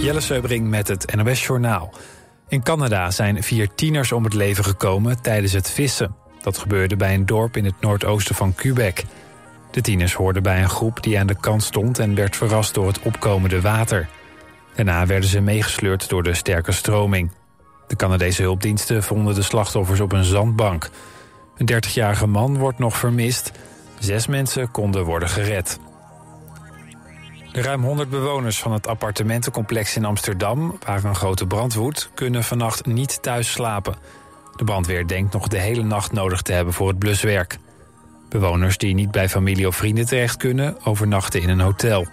Jelle Seubring met het NOS Journaal. In Canada zijn vier tieners om het leven gekomen tijdens het vissen. Dat gebeurde bij een dorp in het noordoosten van Quebec. De tieners hoorden bij een groep die aan de kant stond... en werd verrast door het opkomende water. Daarna werden ze meegesleurd door de sterke stroming. De Canadese hulpdiensten vonden de slachtoffers op een zandbank. Een 30-jarige man wordt nog vermist. Zes mensen konden worden gered. De ruim 100 bewoners van het appartementencomplex in Amsterdam... waar een grote brand woedt, kunnen vannacht niet thuis slapen. De brandweer denkt nog de hele nacht nodig te hebben voor het bluswerk. Bewoners die niet bij familie of vrienden terecht kunnen... overnachten in een hotel.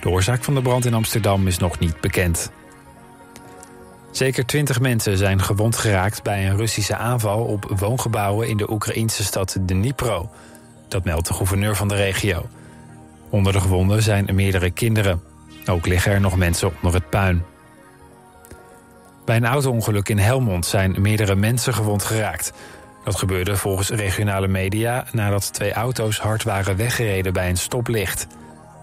De oorzaak van de brand in Amsterdam is nog niet bekend. Zeker 20 mensen zijn gewond geraakt bij een Russische aanval... op woongebouwen in de Oekraïnse stad Dnipro. Dat meldt de gouverneur van de regio. Onder de gewonden zijn meerdere kinderen. Ook liggen er nog mensen onder het puin. Bij een auto-ongeluk in Helmond zijn meerdere mensen gewond geraakt. Dat gebeurde volgens regionale media nadat twee auto's hard waren weggereden bij een stoplicht.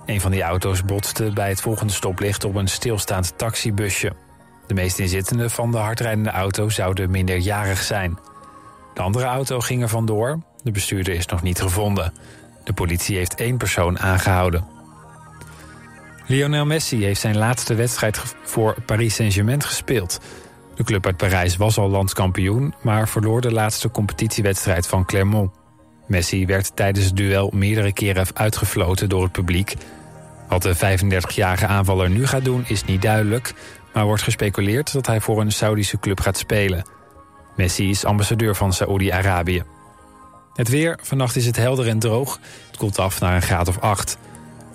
Een van die auto's botste bij het volgende stoplicht op een stilstaand taxibusje. De meeste inzittenden van de hardrijdende auto zouden minderjarig zijn. De andere auto ging er vandoor. De bestuurder is nog niet gevonden. De politie heeft één persoon aangehouden. Lionel Messi heeft zijn laatste wedstrijd voor Paris Saint-Germain gespeeld. De club uit Parijs was al landskampioen, maar verloor de laatste competitiewedstrijd van Clermont. Messi werd tijdens het duel meerdere keren uitgefloten door het publiek. Wat de 35-jarige aanvaller nu gaat doen is niet duidelijk, maar wordt gespeculeerd dat hij voor een Saudische club gaat spelen. Messi is ambassadeur van Saoedi-Arabië. Het weer, vannacht is het helder en droog. Het koelt af naar een graad of 8.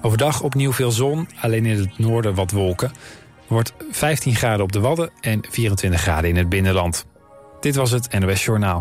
Overdag opnieuw veel zon, alleen in het noorden wat wolken. Wordt 15 graden op de Wadden en 24 graden in het binnenland. Dit was het NOS Journaal.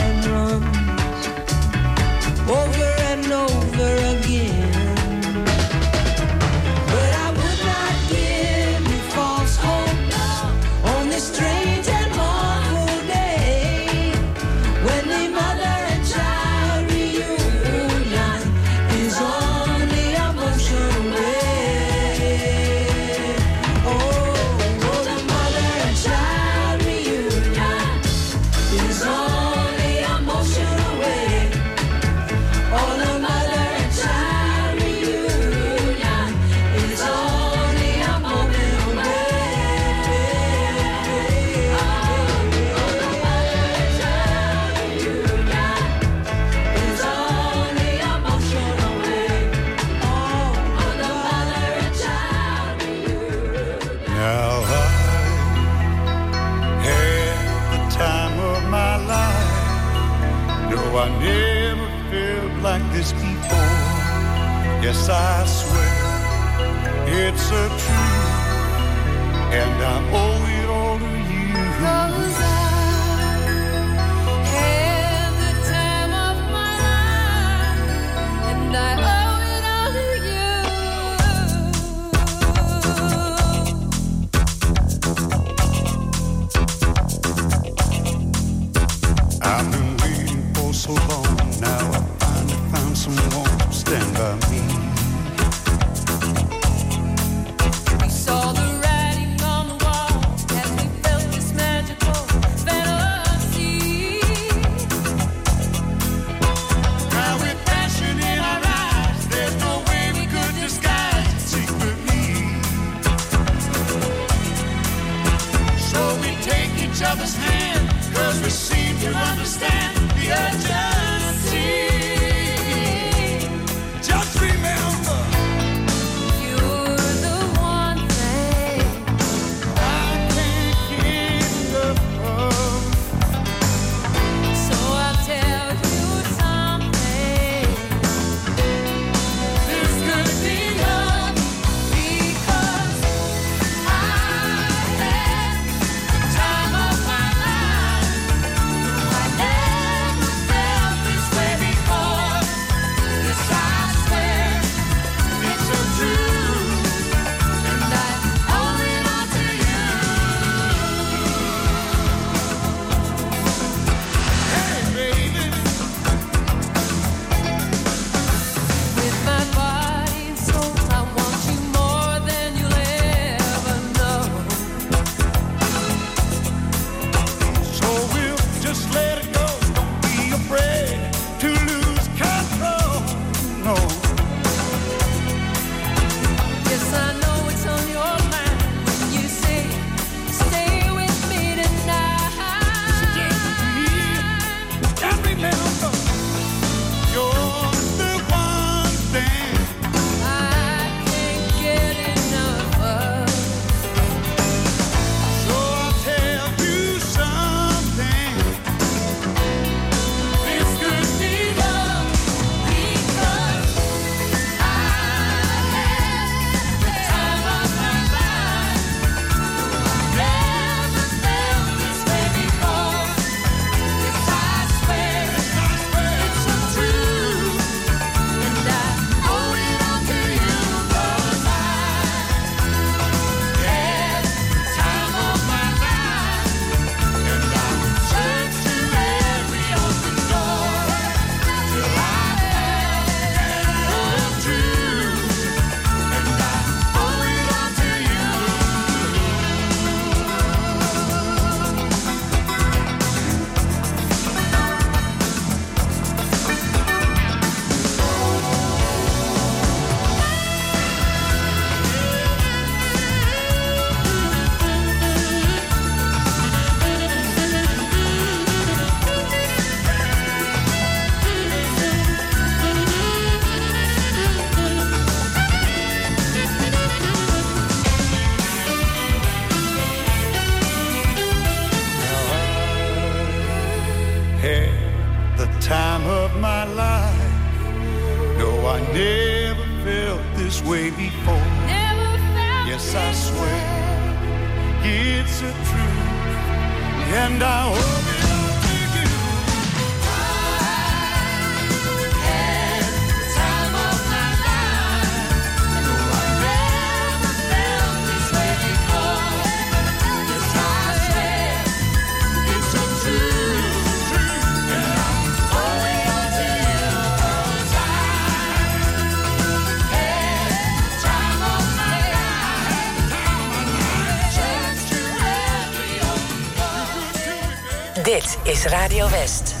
Dit is Radio West.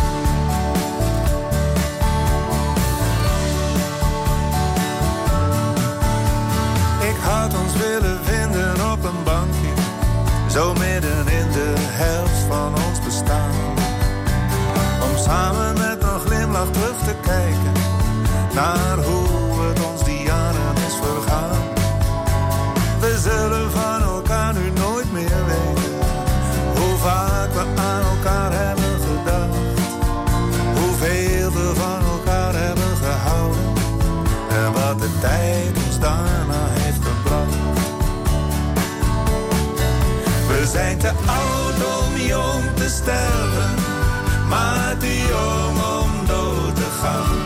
had ons willen vinden op een bankje. Zo midden in de helft van ons bestaan. Om samen met een glimlach terug te kijken naar hoe maar die jong om dood te gaan.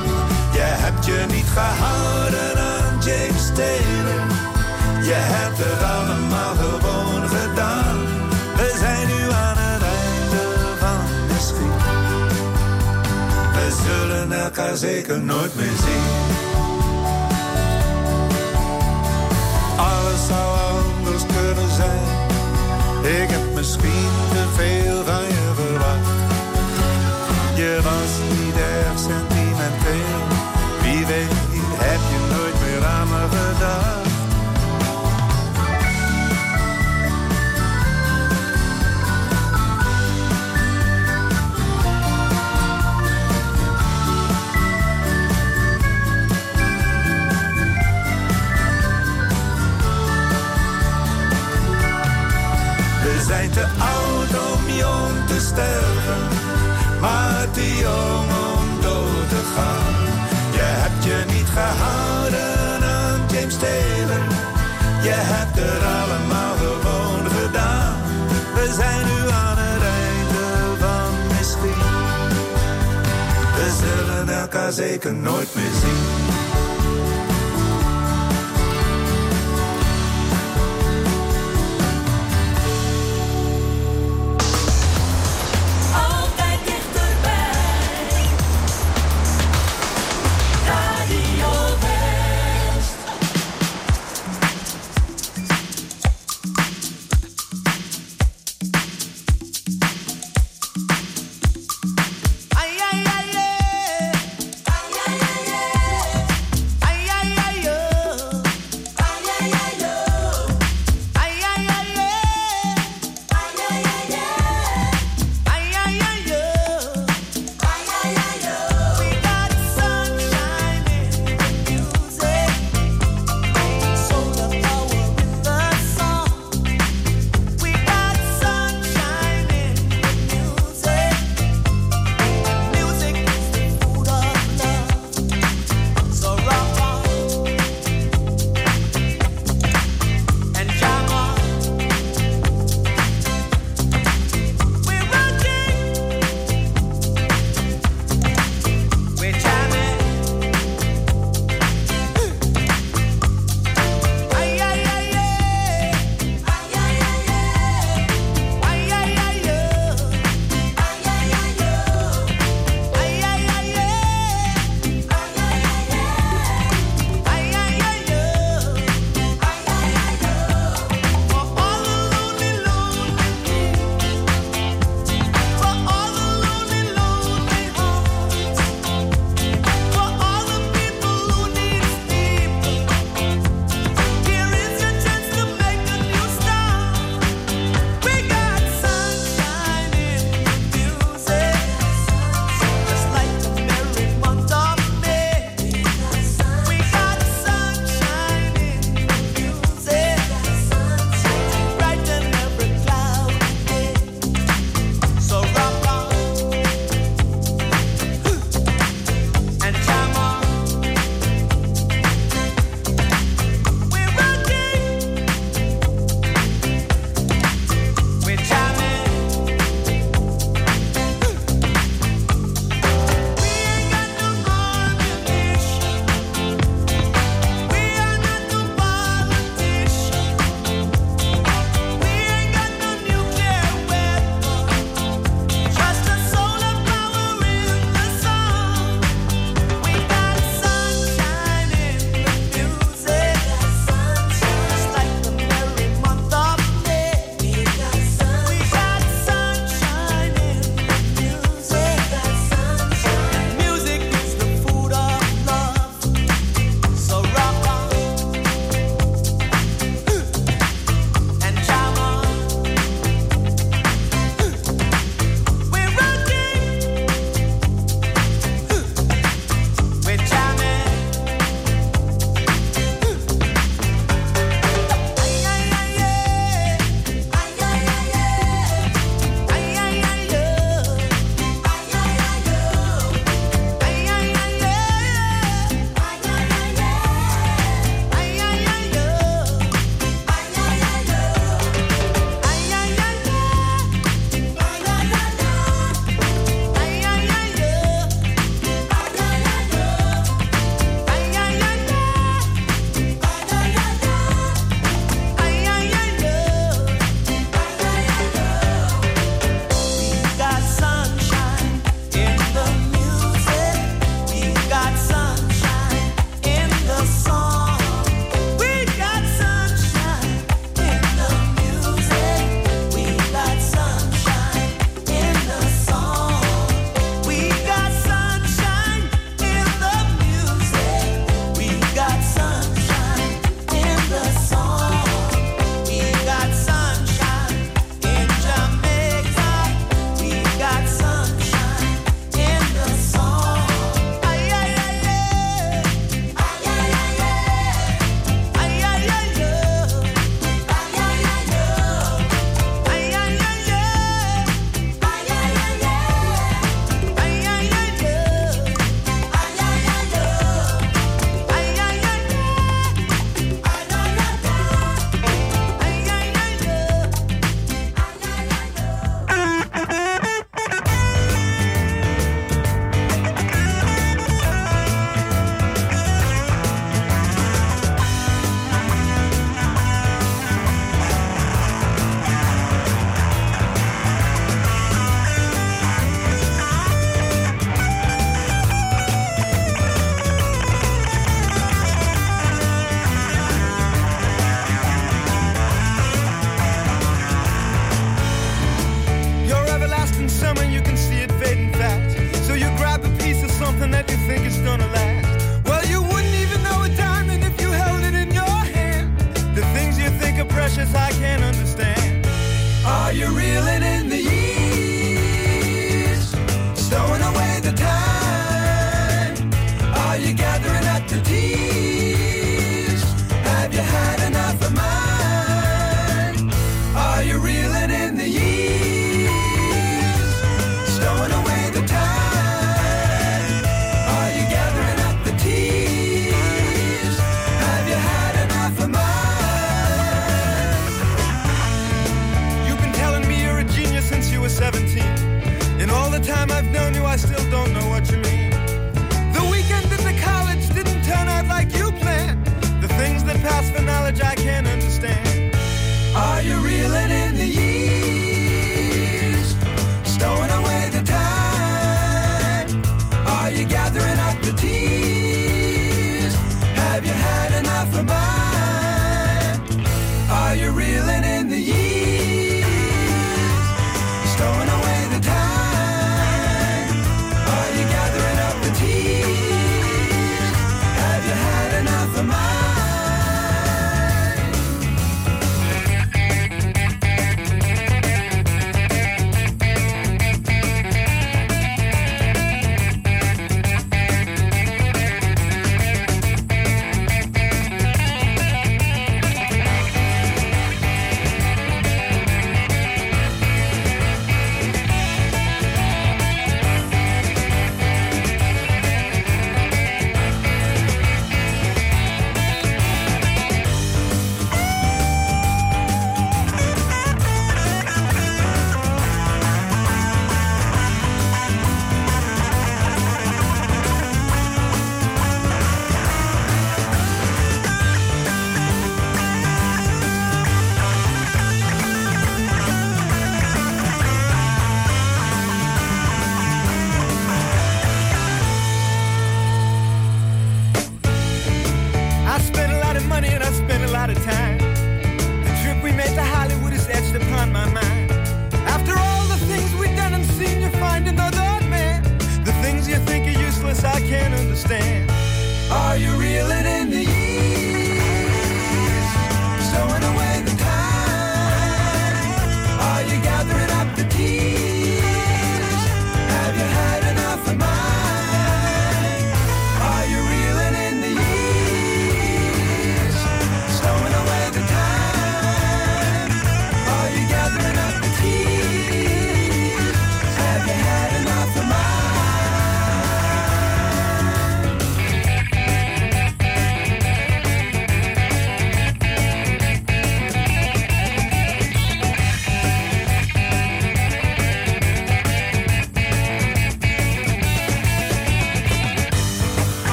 Je hebt je niet gehouden aan James Taylor, je hebt het allemaal gewoon gedaan. We zijn nu aan het einde van de schiet. We zullen elkaar zeker nooit meer zien. Alles zou anders kunnen zijn. Ik heb misschien te veel van je dir, was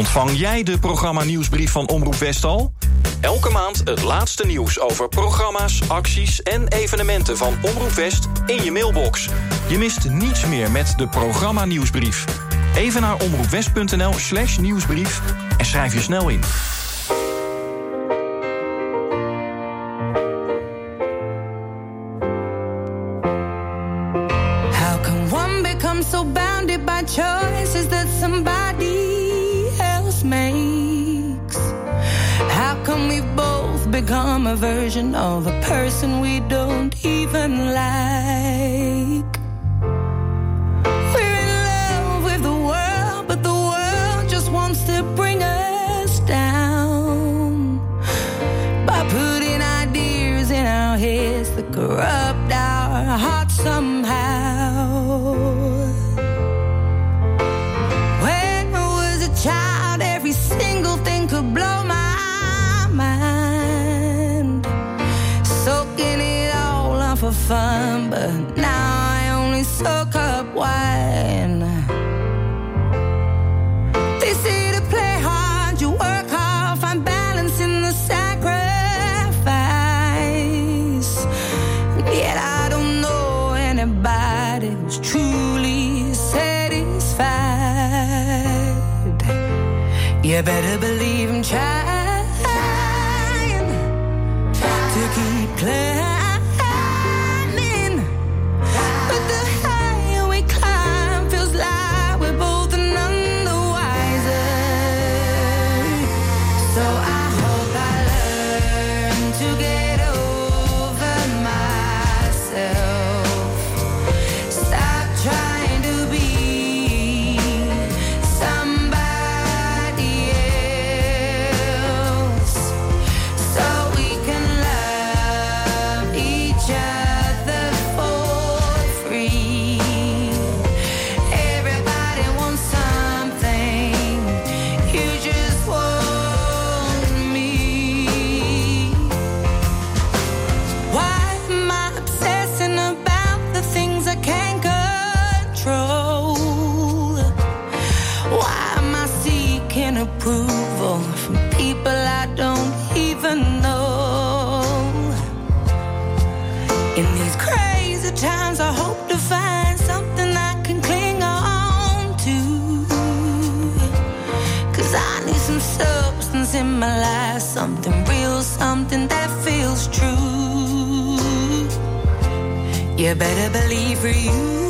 Ontvang jij de programma nieuwsbrief van Omroep Westal? Elke maand het laatste nieuws over programma's, acties en evenementen van Omroep West in je mailbox. Je mist niets meer met de programma nieuwsbrief. Even naar omroepwest.nl slash nieuwsbrief en schrijf je snel in. How can one become so bounded by choice? become a version of a person we don't even like. You better believe I'm trying, trying. to keep playing. You better believe for you.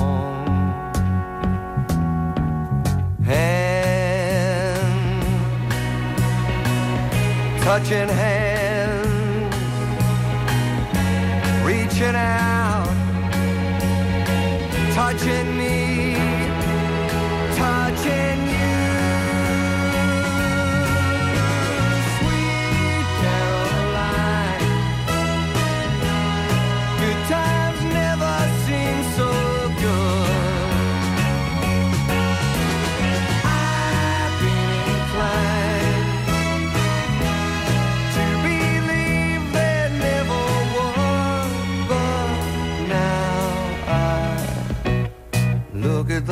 touching hands, reaching out, touching me.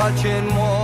touching more.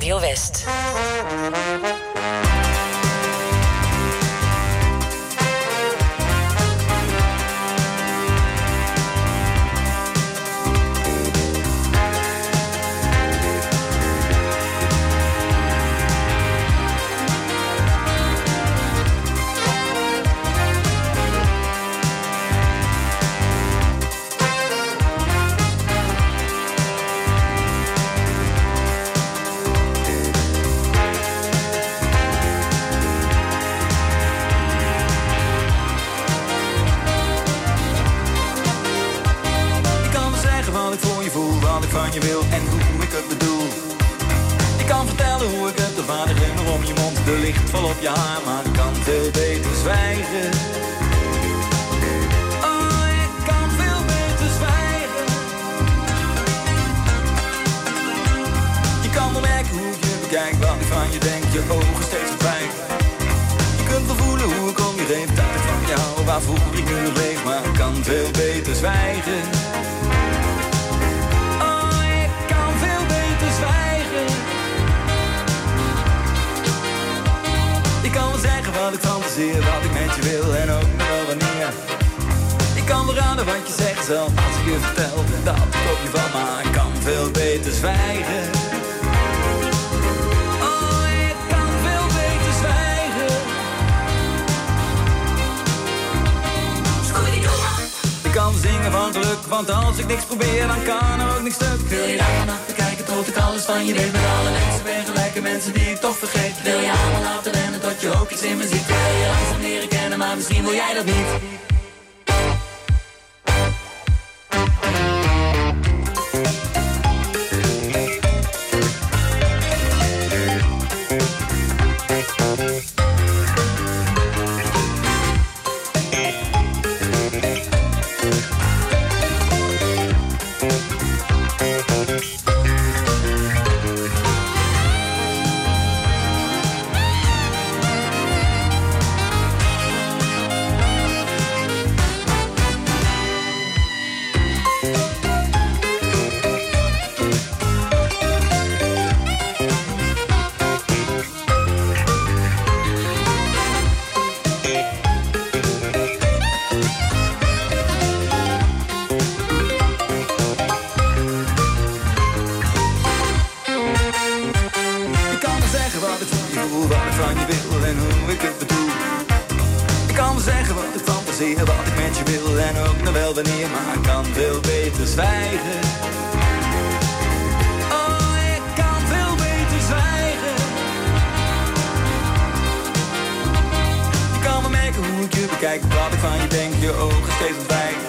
Radio West. Oh, ik kan veel beter zwijgen. Ik kan wel zeggen wat ik fantaseer, wat ik met je wil en ook nog wel wanneer. Ik kan wel raden wat je zegt zelf als ik je vertel dat ik op je val, maar kan veel beter zwijgen. Van geluk, want als ik niks probeer, dan kan er ook niks stuk. Wil je daar vanaf bekijken tot ik alles van je weet? Met alle mensen ben gelijke mensen die ik toch vergeet. Wil je allemaal laten rennen tot je ook iets in me ziet? Wil je langzaam leren kennen, maar misschien wil jij dat niet. Bekijk, wat ik van je denk, je ogen steeds ontwijken.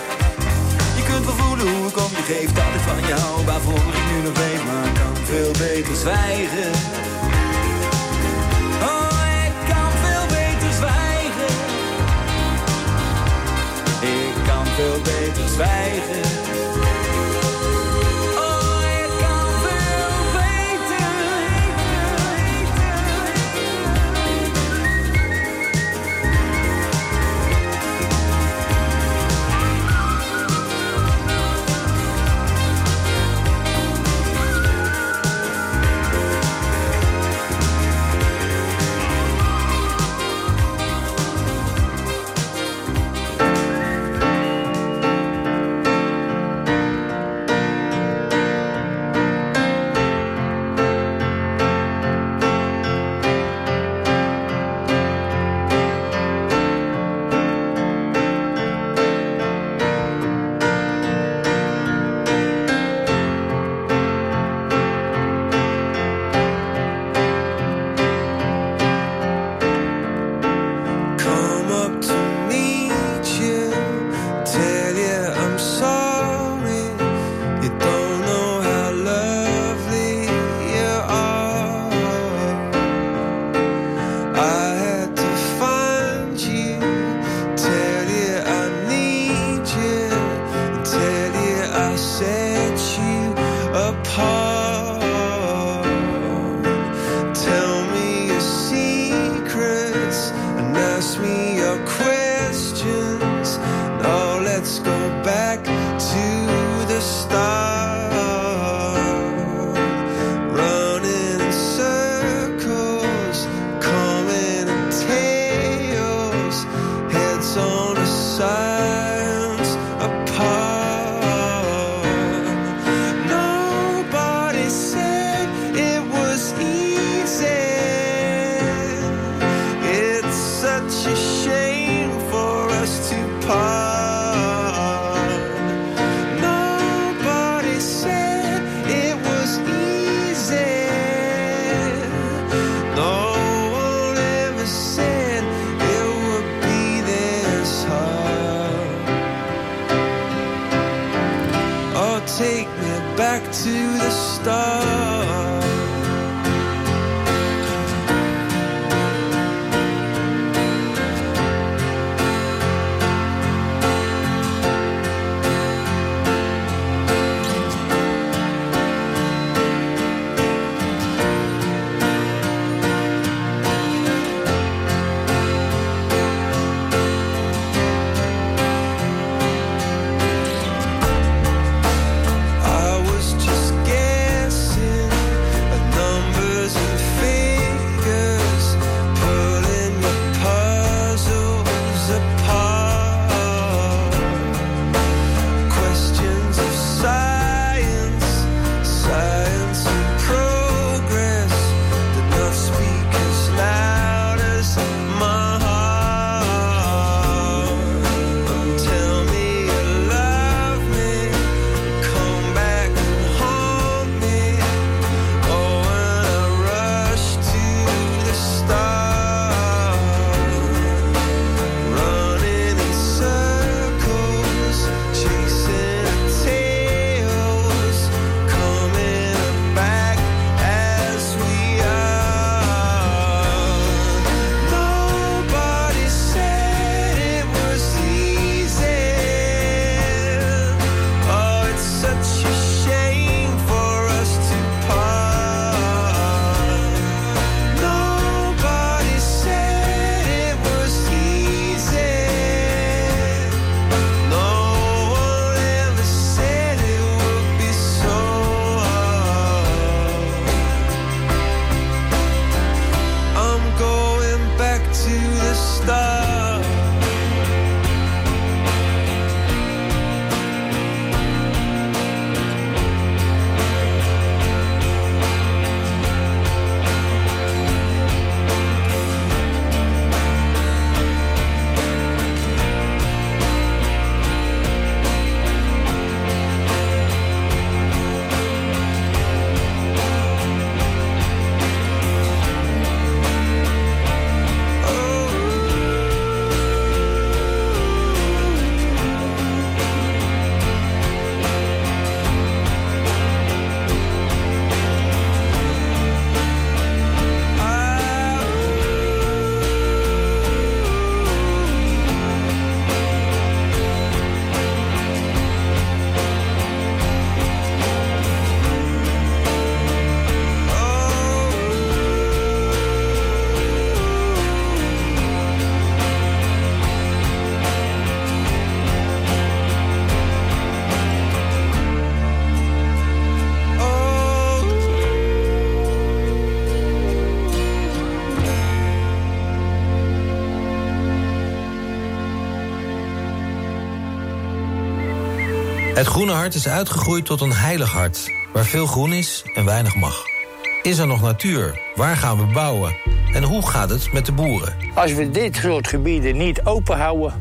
Je kunt wel voelen hoe ik om je geef, dat ik van je hou, waarvoor ik nu nog weet, maar ik kan veel beter zwijgen. Oh, ik kan veel beter zwijgen. Ik kan veel beter zwijgen. está. Het groene hart is uitgegroeid tot een heilig hart, waar veel groen is en weinig mag. Is er nog natuur? Waar gaan we bouwen? En hoe gaat het met de boeren? Als we dit soort gebieden niet open houden,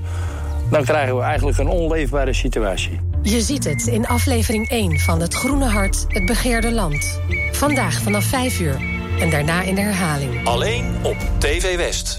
dan krijgen we eigenlijk een onleefbare situatie. Je ziet het in aflevering 1 van Het Groene Hart, het begeerde land. Vandaag vanaf 5 uur en daarna in de herhaling. Alleen op TV West.